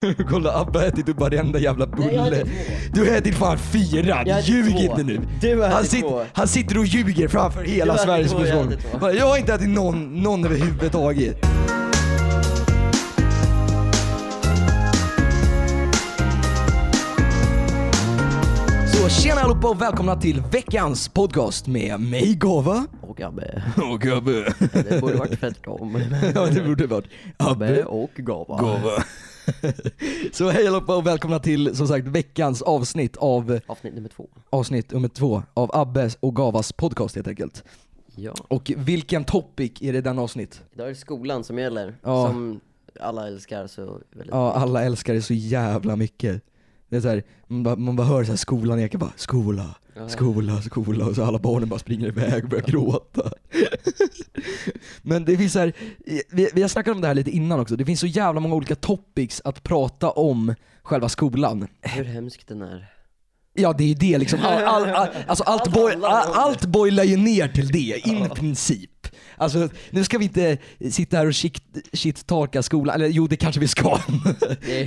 Kolla Abbe har ätit upp varenda jävla jag bulle. Du har ätit fan fyra, Jag ljug två. inte nu. Du har han, sit, två. han sitter och ljuger framför hela Sveriges jag befolkning. Bara, Jag har inte ätit någon, någon överhuvudtaget. Så tjena allihopa och välkomna till veckans podcast med mig Gava Och Gabbe. och Gabbe. Det borde varit tvärtom. ja det borde varit Gabbe Abbe och Gava. Gava. Så hej allihopa och välkomna till som sagt veckans avsnitt av Avsnitt nummer två. avsnitt nummer två av Abbes och Gavas podcast helt enkelt. Ja. Och vilken topic är det den avsnitt? Idag är det skolan som gäller. Ja. Som alla älskar så väldigt Ja, alla älskar det så jävla mycket. Det är så här, man, bara, man bara hör så här skolan eka bara skola, skola, skola och så alla barnen bara springer iväg och börjar gråta. Men det finns så här, vi, vi har snackat om det här lite innan också, det finns så jävla många olika topics att prata om själva skolan. Hur hemskt den är. Ja det är ju det liksom, all, all, all, alltså allt, Allt det. allt boilar ju ner till det, in princip. Alltså nu ska vi inte sitta här och shit- shit-talka skolan, eller jo det kanske vi ska. Det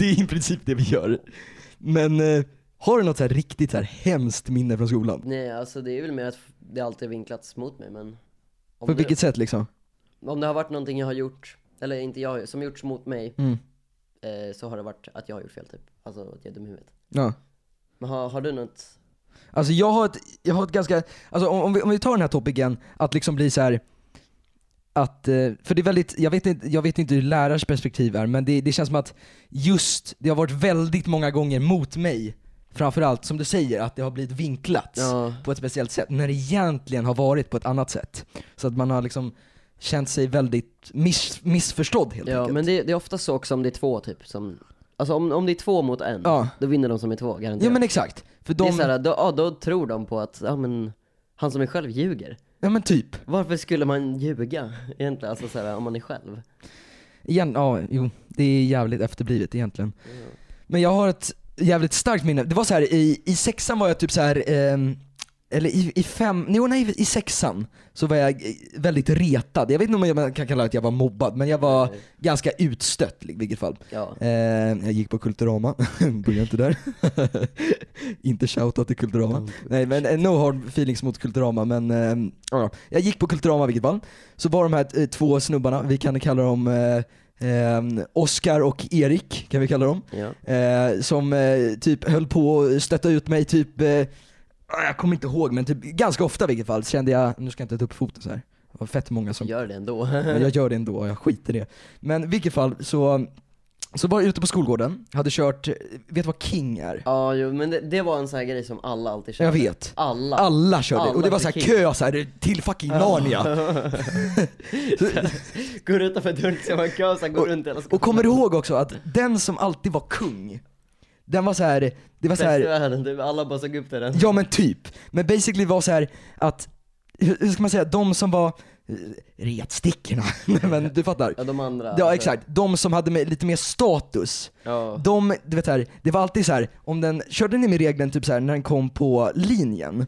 är, i princip det vi gör. Men eh, har du något så här riktigt så här hemskt minne från skolan? nej alltså det är väl mer att det alltid vinklats mot mig men om På det, vilket sätt liksom? om det har varit någonting jag har gjort, eller inte jag, som gjorts mot mig, Mm. eh, så har det varit att jag har gjort fel typ. Alltså att jag är dum i huvudet. Ja. Men har, har du något? Alltså jag har ett, jag har ett ganska, alltså om, om, vi, om vi tar den här topicen, att liksom bli så här att, eh, för det är väldigt, jag vet inte, jag vet inte hur lärars perspektiv är, men det, det känns som att just, det har varit väldigt många gånger mot mig, framförallt som du säger, att det har blivit vinklat Ja. på ett speciellt sätt, när det egentligen har varit på ett annat sätt. Så att man har liksom känt sig väldigt miss, missförstådd helt Ja enkelt. men det, det är ofta så också om det är två typ som, alltså om, om det är två mot en, Ja. då vinner de som är två garanterat. Ja men exakt. För det är de, såhär, då, ja, då tror de på att, ja men, han som är själv ljuger. ja men typ. Varför skulle man ljuga egentligen, alltså såhär, om man är själv? Igen, ja, jo, det är jävligt efterblivet egentligen. Men jag har ett jävligt starkt minne. Det var så här i, i sexan var jag typ så här. ehm, eller i, i fem, jo, nej i sexan så var jag eh, väldigt retad. Jag vet inte om man kan kalla det att jag var mobbad, men jag var Nej. ganska utstött i vilket fall. Ja. Eh, jag gick på Kulturama, börja inte där. inte shoutout till Kulturama. Nej men eh, no hard feelings mot Kulturama men eh, ja, jag gick på Kulturama i vilket fall. Så var de här eh, två snubbarna, vi kan kalla dem eh, eh, Oskar och Erik kan vi kalla dem. Ja. Eh, som eh, typ höll på att stötta ut mig typ, eh, jag kommer inte ihåg men typ ganska ofta i vilket fall kände jag, nu ska jag inte ta upp foten så här. Det var fett många som Gör det ändå. jag gör det ändå, jag skiter i det. Men i vilket fall så, så var jag ute på skolgården, hade kört, vet du vad King är? ja, jo, men det, det var en sån här grej som alla alltid körde. Jag vet. Alla. Alla körde, Alla och det var så här kö så här, till fucking Narnia. Går utanför dörren så man kö, så här, går runt hela skolan. Och kommer du ihåg också att den som alltid var kung, den var så här, det var så här, världen, typ. alla bara såg upp till den. ja men typ. Men basically var så här att, hur hur ska man säga, de som var retstickorna, men du fattar. Ja, de andra. Ja exakt, de som hade med, lite mer status, Ja. de, du vet här, det var alltid så här, om den, körde ni med regeln typ så här när den kom på linjen,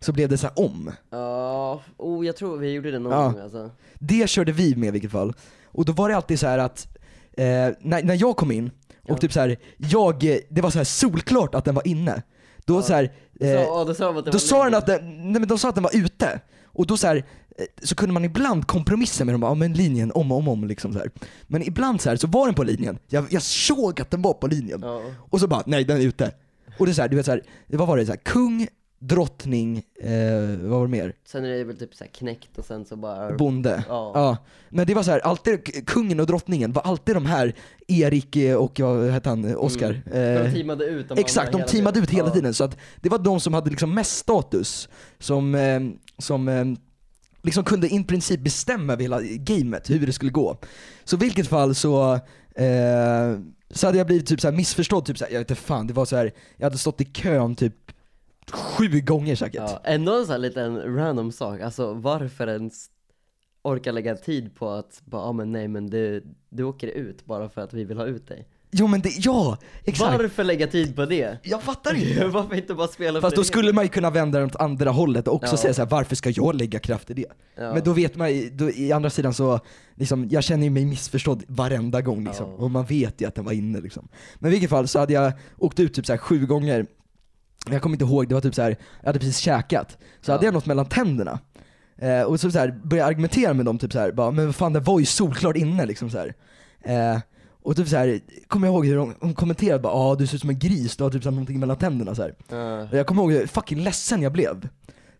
så blev det så här om. Ja, oh, jag tror vi gjorde det någon Ja. gång alltså. Det körde vi med i vilket fall. Och då var det alltid så här att, eh, när, när jag kom in, och Ja. typ så här, jag, det var så här solklart att den var inne. Då så här, Så, eh, ja, då sa de att den länge. att den, nej men de sa att den var ute. Och då så här, så kunde man ibland kompromissa med dem, ja men linjen om och om, om liksom så här. Men ibland så här, så var den på linjen, jag, jag såg att den var på linjen. Ja. Och så bara, nej den är ute. Och det är så här, du vet så här, vad var det? Så här, kung, drottning, eh, vad var det mer? Sen är det väl typ såhär knäckt och sen så bara... Bonde. Ja. Men det var så här, alltid, kungen och drottningen var alltid de här, Erik eh, och ja, vad hette han, Oscar? För Eh, de teamade ut de Exakt, de teamade ut hela Ja. tiden. Så att det var de som hade liksom mest status, som, eh, som eh, liksom kunde i princip bestämma över hela gamet, hur det skulle gå. Så i vilket fall så, eh, så hade jag blivit typ så här missförstådd, typ så här, jag vet inte fan, det var så här, jag hade stått i kön typ sju gånger säkert. Ja, ändå en sån här liten random sak, alltså varför ens orka lägga tid på att bara, ja men nej men du, du åker ut bara för att vi vill ha ut dig. Jo men det, ja! Exakt! Varför lägga tid på det? Jag fattar inte! Varför inte bara spela Fast då skulle man ju kunna vända den åt andra hållet och också Ja. säga så här: varför ska jag lägga kraft i det? Ja. Men då vet man ju- då, i andra sidan så, liksom, jag känner ju mig missförstådd varenda gång liksom. Ja. Och man vet ju att den var inne liksom. Men i vilket fall så hade jag åkt ut typ så här sju gånger, jag kommer inte ihåg, det var typ så här, jag hade precis käkat, så hade jag något mellan tänderna. Eh, och så, så här, började jag argumentera med dem typ så här, bara, men vad fan det var ju solklart inne liksom så här. Eh, och typ så här, kommer jag ihåg hur de kommenterade bara ah, du ser ut som en gris, du har typ så här någonting mellan tänderna så här. Och jag kommer ihåg hur fucking ledsen jag blev.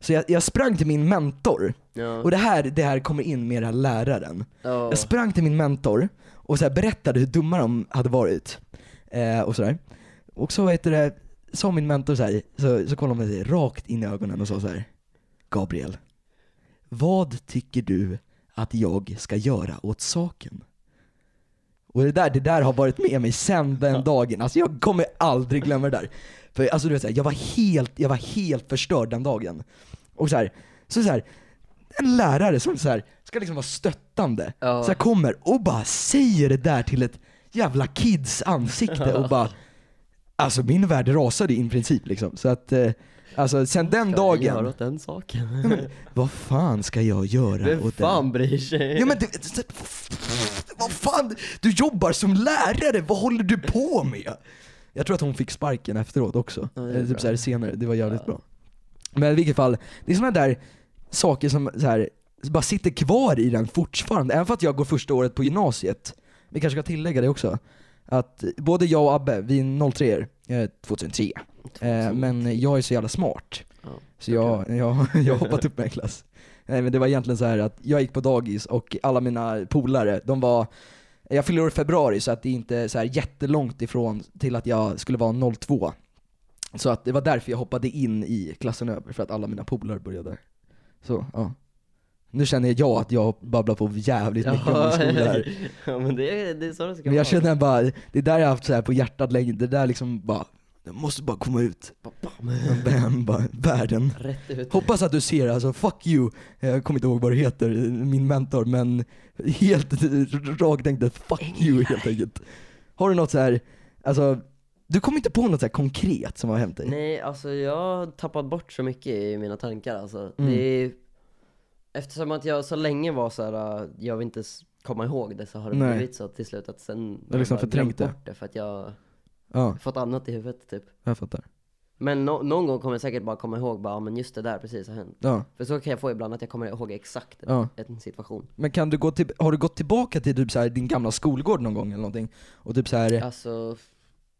Så jag, jag sprang till min mentor, och det här, det här kommer in med den här läraren. Ja. Jag sprang till min mentor och så berättade hur dumma de hade varit. Eh, och sådär. Och så heter det, sa min mentor så här, så, så kollade hon mig rakt in i ögonen och sa så här. Gabriel, vad tycker du att jag ska göra åt saken? Och det där, det där har varit med mig sen den dagen, alltså jag kommer aldrig glömma det där. För alltså du vet, så här, jag, var helt, jag var helt förstörd den dagen. Och så här, så, så här, en lärare som så här, ska liksom vara stöttande, Ja. så här, kommer och bara säger det där till ett jävla kids ansikte och bara Alltså min värld rasade i princip liksom. Så att, eh, alltså sen den Ska jag göra dagen, åt den saken? vad fan ska jag göra Vem åt den? fan bryr sig? Ja men det, vad fan, du jobbar som lärare, vad håller du på med? Jag tror att hon fick sparken efteråt också, Ja, Eh, typ så här senare, det var jävligt Ja. bra. Men i vilket fall, det är sådana där saker som så här, bara sitter kvar i den fortfarande, även för att jag går första året på gymnasiet. Vi kanske ska tillägga det också. Att både jag och Abbe, vi är 03 eh, 2003. Eh, men jag är så jävla smart. Ja, Så jag, jag, jag har hoppat upp med en klass. Nej men det var egentligen så här att jag gick på dagis och alla mina polare, de var jag fyller år i februari så att det är inte så här jättelångt ifrån till att jag skulle vara 02. Så att det var därför jag hoppade in i klassen över, för att alla mina polare började. Så, ja. Nu känner jag att jag babblar på jävligt mycket om min skola här. ja men det är, det är så det ska Men jag vara. känner bara, det är där jag har haft så här på hjärtat länge, det där liksom bara, det måste bara komma ut. Bam, bara, världen. Rätt ut. Hoppas att du ser, alltså fuck you, jag kommer inte ihåg vad du heter, min mentor, men helt rakt tänkte fuck you helt enkelt. Har du något så här, alltså, du kommer inte på något så här konkret som har hänt dig? Nej, alltså jag har tappat bort så mycket i mina tankar alltså. Mm. Det är, eftersom att jag så länge var så här, jag vill inte komma ihåg det så har det Nej. blivit så till slut att sen har liksom förträngt det. bort det för att jag Ja, fått annat i huvudet typ. jag fattar. Men nå- någon gång kommer jag säkert bara komma ihåg bara, ja, men just det där precis har hänt. Ja, För så kan jag få ibland att jag kommer ihåg exakt ja. en situation. Men kan du gå till, har du gått tillbaka till typ så här, din gamla skolgård någon gång eller någonting? Och typ så här, Alltså,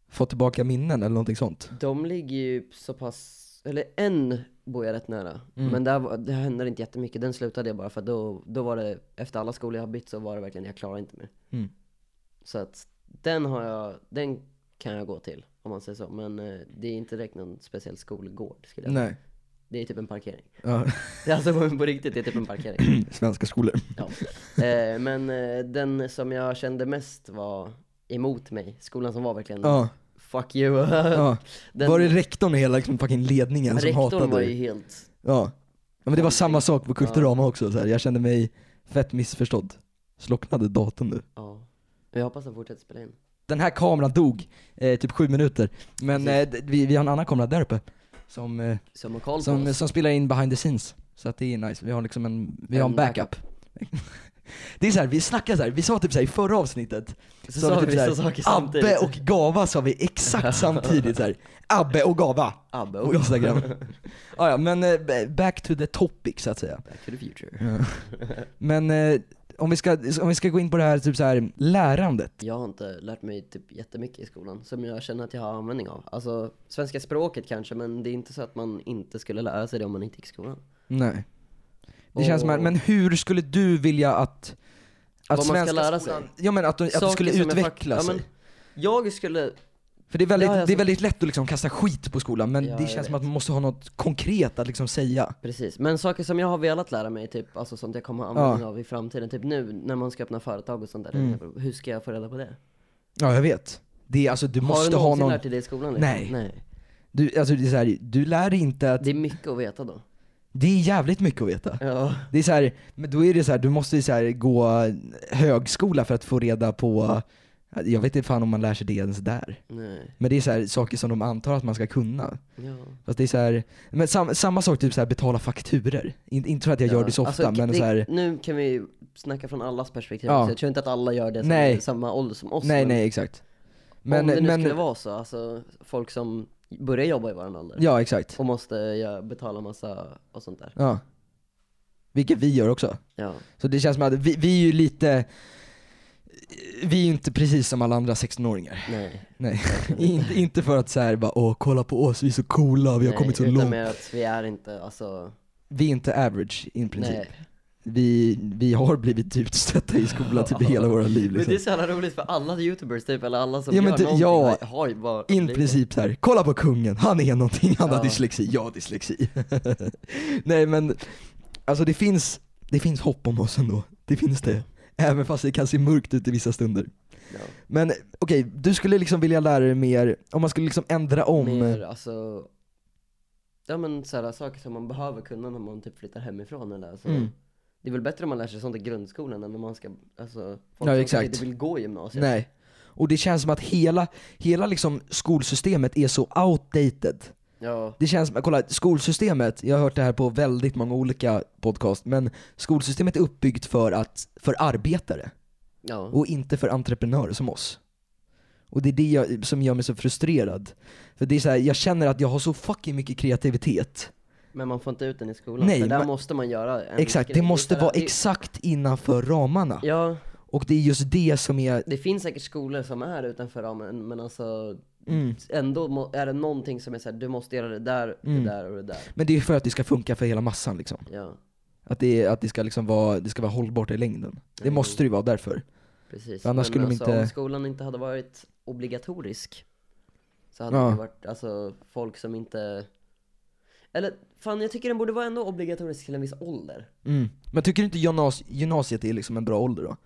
fått tillbaka minnen eller någonting sånt? de ligger ju så pass, eller en bor jag rätt nära. Mm. Men där, det hände inte jättemycket, den slutade jag bara för då, då var det, efter alla skolor jag har bytt så var det verkligen, jag klarar inte mer. Mm. Så att den har jag, den kan jag gå till om man säger så. Men eh, det är inte direkt någon speciell skolgård skulle jag säga. Nej. Det är typ en parkering. Ja, Det är alltså på, riktigt, det är typ en parkering. svenska skolor. Ja. Eh, men eh, den som jag kände mest var emot mig, skolan som var verkligen Ja, fuck you. ja. Den, Var det rektorn och hela liksom fucking ledningen som hatade rektorn var dig? ju helt, Ja. ja men det var samma sak på Kulturama också, så här. jag kände mig fett missförstådd. Slocknade datorn nu. ja. Jag hoppas den fortsätter spela in. Den här kameran dog, eh, typ sju minuter. Men eh, vi, vi har en annan kamera där uppe. Som, eh, Som har koll på som, oss. som spelar in behind the scenes. Så att det är nice, vi har liksom en, vi har en En backup. det är så här, vi snackar så här, vi sa typ så här i förra avsnittet, Så sa vi typ så vissa här, saker samtidigt. Abbe och Gava sa vi exakt samtidigt så här. Abbe och Gava Abbe på och Instagram. ah, ja, men eh, back to the topic så att säga. Back to the future. Men eh, om, vi ska, om vi ska gå in på det här, typ så här lärandet. Jag har inte lärt mig typ jättemycket i skolan som jag känner att jag har användning av. Alltså svenska språket kanske, men det är inte så att man inte skulle lära sig det om man inte gick i skolan. Nej. Det känns som Och- att, men hur skulle du vilja att, att Vad man ska lära skolan, sig? ja men att, att det skulle jag utveckla sig? Ja, men jag skulle, För det är, väldigt, Ja, alltså- det är väldigt lätt att liksom kasta skit på skolan, men Ja, det känns som att man måste ha något konkret att liksom säga. precis. Men saker som jag har velat lära mig, typ, alltså sånt jag kommer ha användning av i framtiden. Typ nu när man ska öppna företag och sånt där. Mm. Hur ska jag få reda på det? Ja jag vet. Det är, alltså, du har måste du ha någonsin någon, lärt dig det i skolan? Liksom? Nej. Nej. du, alltså, det är så här, du lär dig inte att, Det är mycket att veta då. det är jävligt mycket att veta. Ja. Det är så här, men då är det så här, du måste så här gå högskola för att få reda på Jag vet inte fan om man lär sig det ens där. Nej. Men det är så här, saker som de antar att man ska kunna. Ja. Fast det är så här, men sam, samma sak typ så här, betala fakturer. In, inte för att jag gör det så ofta, Alltså, men det, så här, Nu kan vi snacka från allas perspektiv Ja. Jag tror inte att alla gör det Nej. är samma ålder som oss. nej men nej exakt. Men, om det nu men, skulle vara så, alltså folk som börjar jobba i våran ålder ja exakt. och måste ja, betala massa och sånt där. Ja. Vilket vi gör också. Ja. Så det känns som att vi, vi är ju lite, vi är inte precis som alla andra 16-åringar. Nej. Nej, inte, inte för att säga bara åh kolla på oss, vi är så coola, vi har nej, kommit så utan långt. mer att vi är inte, alltså, Vi är inte average i princip. nej. Vi, vi har blivit utstötta i skolan typ i hela våra liv Men det är liksom. så jävla roligt för alla youtubers typ, eller alla som Ja, men gör det- någonting ja. har ju bara In blivit- princip så här. kolla på kungen, han är någonting, han har Ja. dyslexi, jag har dyslexi. Nej men, alltså det finns, det finns hopp om oss ändå. Det finns det. Även fast det kan se mörkt ut i vissa stunder. Ja. Men okej, du skulle liksom vilja lära dig mer, om man skulle liksom ändra om Mer alltså, ja men såhär saker som man behöver kunna när man typ flyttar hemifrån eller alltså. Mm. Det är väl bättre om man lär sig sånt i grundskolan än när man ska, alltså, folk Ja, som exakt. inte vill gå i gymnasiet. Nej. Och det känns som att hela, hela liksom skolsystemet är så outdated. Ja, Det känns som, kolla skolsystemet, jag har hört det här på väldigt många olika podcast, men skolsystemet är uppbyggt för, att, för arbetare ja. och inte för entreprenörer som oss. Och det är det jag, som gör mig så frustrerad. För det är så här, jag känner att jag har så fucking mycket kreativitet. Men man får inte ut den i skolan, Nej, för där men- måste man göra en Exakt, det måste vara det- exakt innanför ramarna. Ja, Och det är just det som är, det finns säkert skolor som är utanför ramen, men alltså mm. ändå är det någonting som är såhär, du måste göra det där, Mm. det där och det där. men det är för att det ska funka för hela massan liksom. Ja, Att det, att det ska liksom vara, det ska vara hållbart i längden. Det Mm. måste det ju vara därför. precis. För annars men skulle de alltså, inte- om skolan inte hade varit obligatorisk, så hade Ja. det varit, alltså folk som inte eller fan jag tycker den borde vara ändå obligatorisk till en viss ålder. Mm. Men tycker du inte gymnas gymnasiet är liksom en bra ålder då?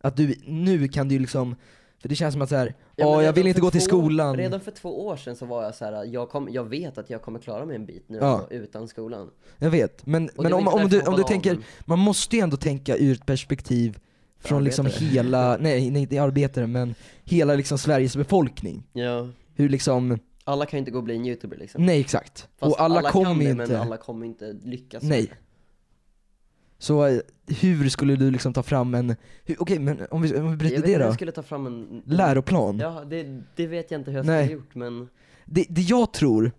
Att du, nu kan du ju liksom, för det känns som att så här, Ja, jag vill inte gå till skolan. Redan för två år sedan så var jag så här, jag, kom, jag vet att jag kommer klara mig en bit nu Ja. utan skolan. Jag vet, men, Och men om, inte om, du, om du tänker, man måste ju ändå tänka ur ett perspektiv från liksom Arbetare. hela, nej, nej inte arbetare men hela liksom Sveriges befolkning. Ja. Hur liksom, Alla kan ju inte gå och bli en youtuber liksom. nej exakt. Fast och alla, kan kommer inte, men alla kommer inte lyckas. nej. Så eh, hur skulle du liksom ta fram en, okej men om vi, om vi Jag bryter det då? jag skulle ta fram en... Läroplan. Ja, det, det vet jag inte hur jag Nej. skulle gjort men... Det, det jag tror,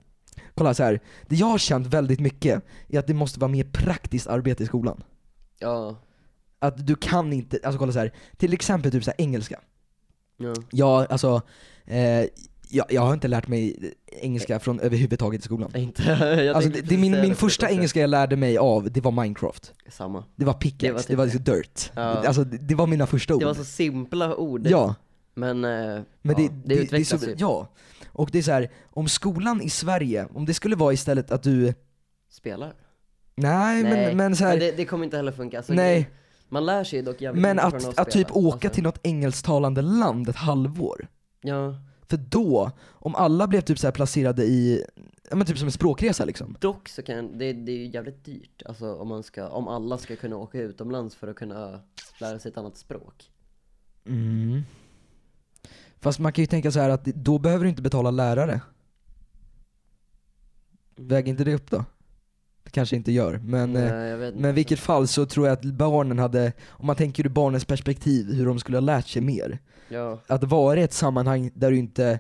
kolla så här. det jag har känt väldigt mycket är att det måste vara mer praktiskt arbete i skolan. Ja. Att du kan inte, alltså kolla så här. till exempel typ så engelska. Ja. Jag, alltså, eh, jag, jag har inte lärt mig engelska från överhuvudtaget i skolan. Inte, jag Alltså, det, det, min, min det första engelska jag lärde mig av, det var Minecraft. Samma. Det var pickaxe, Det det var var, typ det liksom dirt. Ja. Alltså det, det var mina första ord. Det var så simpla ord. Ja, Men, eh, men ja, det, det, utvecklas så, ju. Ja, och det är så här, om skolan i Sverige, om det skulle vara istället att du, Spelar. nej, men, men så här, Men det, det kommer inte heller funka. Alltså, Nej. Man lär sig dock jävligt Men mycket från att, att typ åka Alltså, till något engelsktalande land ett halvår. Ja. För då, om alla blev typ så placerade i, ja men typ som en språkresa liksom. Dock så kan, det, det är ju jävligt dyrt, alltså om man ska, om alla ska kunna åka utomlands för att kunna lära sig ett annat språk. Mm. Fast man kan ju tänka så här att då behöver du inte betala lärare. Väger inte det upp då? Kanske inte gör, men eh, vet men i vilket fall så tror jag att barnen hade, om man tänker ur barnens perspektiv, hur de skulle ha lärt sig mer. Ja, Att vara i ett sammanhang där du inte,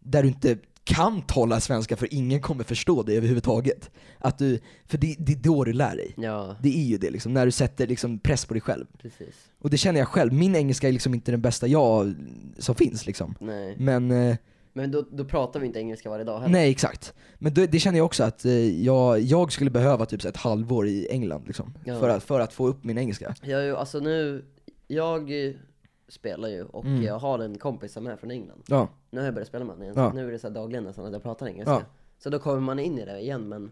där du inte kan tala svenska för ingen kommer förstå det överhuvudtaget. Att du, för det, det är då du lär dig. ja, Det är ju det liksom, när du sätter liksom press på dig själv. precis. Och det känner jag själv, min engelska är liksom inte den bästa jag som finns liksom. Nej. Men, eh, Men då, då pratar vi inte engelska varje dag heller. nej exakt. Men det, det känner jag också att eh, jag, jag skulle behöva typ så ett halvår i England liksom. Ja. För, att, för att få upp min engelska. Jag, ju- alltså nu, jag spelar ju och Mm. jag har en kompis som är från England. Ja, Nu har jag börjat spela med honom igen, Ja. så nu är det så här dagligen nästan att jag pratar engelska. Ja. Så då kommer man in i det igen, men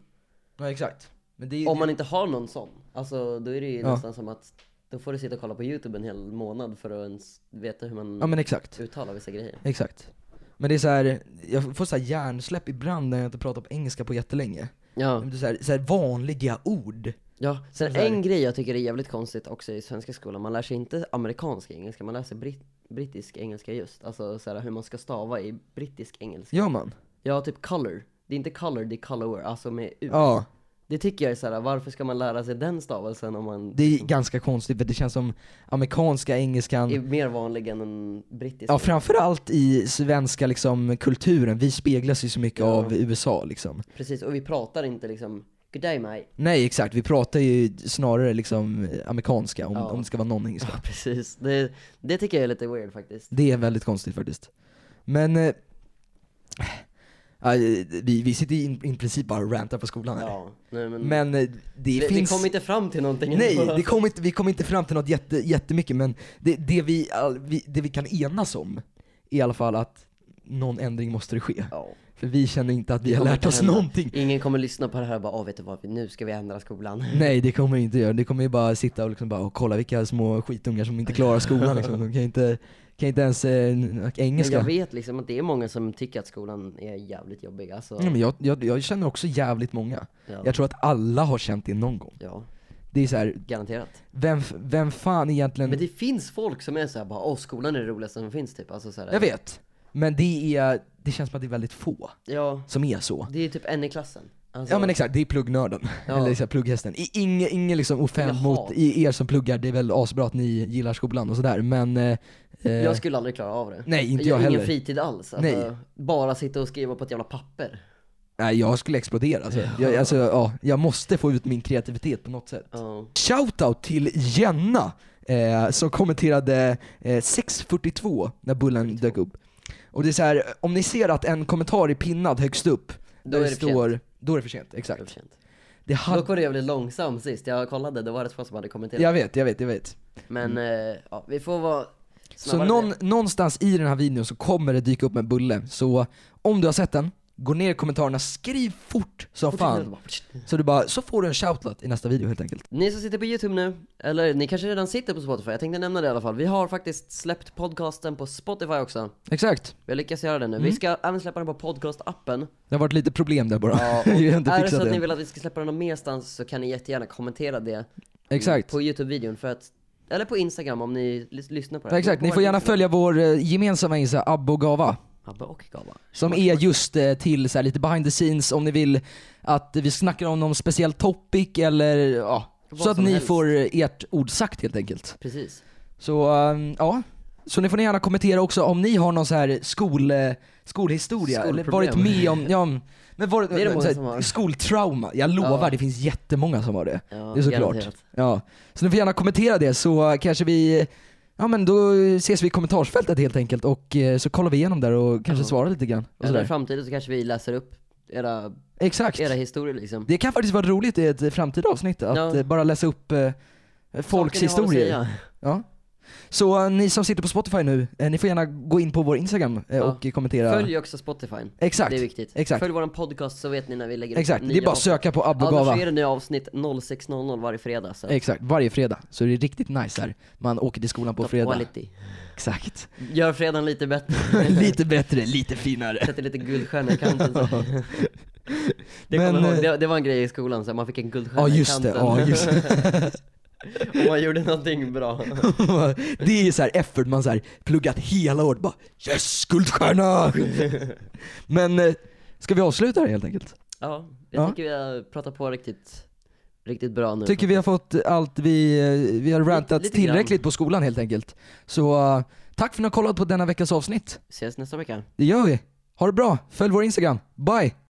ja exakt. Men det, om man inte har någon sån, alltså då är det ju Ja. nästan som att då får du sitta och kolla på youtube en hel månad för att ens veta hur man Ja men exakt. uttalar vissa grejer. Exakt. Men det är så här, jag får så här hjärnsläpp ibland när jag inte pratar på engelska på jättelänge. Ja, det är så här, så här vanliga ord Ja, sen Så en grej jag tycker är jävligt konstigt också i svenska skolan, man lär sig inte amerikansk engelska, man lär sig britt, brittisk engelska just. Alltså så här, hur man ska stava i brittisk engelska. Gör man? Ja, typ color. Det är inte color, det är color, alltså med U. Ja. Det tycker jag är såhär, varför ska man lära sig den stavelsen om man Det är ganska konstigt för det känns som amerikanska engelskan är mer vanlig än en brittisk? Ja framförallt i svenska liksom, kulturen, vi speglas ju så mycket Ja. av USA liksom. Precis, och vi pratar inte liksom 'Good day mate' Nej exakt, vi pratar ju snarare liksom amerikanska om, Ja. om det ska vara någon engelska. Ja precis, det, det tycker jag är lite weird faktiskt Det är väldigt konstigt faktiskt. Men, eh, vi, vi sitter i i princip bara och rantar på skolan här. Ja, nej men, Men eh, det, det, finns... vi kom inte fram till någonting Nej, det kom inte, vi kom inte fram till något jätte, jättemycket men det, det, vi, det vi kan enas om är i alla fall att någon ändring måste det ske. Ja. För vi känner inte att vi Det har lärt oss hända. någonting. Ingen kommer lyssna på det här och bara åh vet du vad, nu ska vi ändra skolan Nej det kommer vi inte göra, det kommer ju bara sitta och, liksom bara, och kolla vilka små skitungar som inte klarar skolan liksom. De kan inte, kan inte ens eh, Men engelska. jag vet liksom att det är många som tycker att skolan är jävligt jobbig alltså, Ja, men jag, jag, jag känner också jävligt många. ja, Jag tror att alla har känt det någon gång. ja, Det är så här, garanterat vem, vem fan egentligen... Men det finns folk som är såhär bara åh skolan är det roligaste som finns typ, alltså såhär, Jag vet. Men det är, det känns som att det är väldigt få Ja, som är så. det är typ en i klassen alltså, Ja men exakt, det är pluggnörden. Ja. Eller här, plugghästen. I- Ingen, ingen liksom offend mot er som pluggar, det är väl asbra att ni gillar skolan och sådär men... Eh, eh, Jag skulle aldrig klara av det Nej, inte jag jag heller. ingen fritid alls, alltså, Nej. bara sitta och skriva på ett jävla papper Nej jag skulle explodera alltså. Jag, alltså, ja, jag måste få ut min kreativitet på något sätt. Ja, Shoutout till Jenna eh, som kommenterade eh, 642 när bullen dök upp. Och det är så här, om ni ser att en kommentar är pinnad högst upp, Då där är det för står, då är det för sent, det exakt. för sent. Det hade, Dock var det jävligt långsam sist, jag kollade, det var rätt få som hade kommenterat jag vet, jag vet, jag vet. Men eh, ja, vi får vara Så någon, någonstans i den här videon så kommer det dyka upp en bulle, så om du har sett den, gå ner i kommentarerna, skriv fort som fan. Så, du bara, så får du en shoutout i nästa video helt enkelt. Ni som sitter på youtube nu, eller ni kanske redan sitter på Spotify, jag tänkte nämna det i alla fall Vi har faktiskt släppt podcasten på Spotify också Exakt. Vi har lyckats göra det nu, vi ska även släppa den på podcast-appen Det har varit lite problem där bara. Ja, Vi har inte är det så att ni det. vill att vi ska släppa den någon merstans så kan ni jättegärna kommentera det Exakt. På youtube-videon för att, eller på instagram om ni lys- lyssnar på det Ja, exakt, ni får gärna följa vår eh, gemensamma Insta, Abbe Som är just eh, till så här, lite behind the scenes om ni vill att vi snackar om någon speciell topic eller ja, Vad så att ni helst. får ert ord sagt helt enkelt. Precis Så ehm, ja, så ni får gärna kommentera också om ni har någon så här skol, eh, skolhistoria, eller varit med om, ja, men varit, Det är det så här, skoltrauma. Jag lovar, Ja. det finns jättemånga som har det. ja, Det är såklart. garanterat. Ja, så ni får gärna kommentera det så kanske vi, ja men då ses vi i kommentarsfältet helt enkelt och eh, så kollar vi igenom där och kanske Ja. svarar lite grann. Och Eller i sådär. framtiden så kanske vi läser upp era, Exakt. era historier liksom Det kan faktiskt vara roligt i ett framtida avsnitt att Ja. eh, bara läsa upp eh, folks Saker ni har att historier. säga. Ja. Så eh, ni som sitter på Spotify nu, eh, ni får gärna gå in på vår Instagram eh, Ja. och kommentera. Följ också Spotify, Exakt. det är viktigt. Exakt. Följ våran podcast så vet ni när vi lägger Exakt, upp det är bara att söka på Abbe och Gava. Annars är det nya avsnitt 06.00 varje fredag så Exakt, varje fredag. Så det är riktigt nice här. Man åker till skolan på top fredag. quality. Exakt. Gör fredagen lite bättre, lite bättre, lite finare. sätter lite guldstjärna i kanten så. Det, Men, ihåg, det, det var en grej i skolan, så man fick en guldstjärna Ja i just det, kanten ja just det. Om man gjorde någonting bra det är så här effort, man så här pluggat hela året bara Yes, guldstjärna! Men, eh, ska vi avsluta det helt enkelt? Ja, jag Ja. tycker vi har pratat på riktigt, riktigt bra nu Tycker vi har fått allt vi, eh, vi har rantat lite tillräckligt på skolan helt enkelt. Så eh, tack för att ni har kollat på denna veckas avsnitt. Ses nästa vecka Det gör vi. Ha det bra, följ vår Instagram. Bye!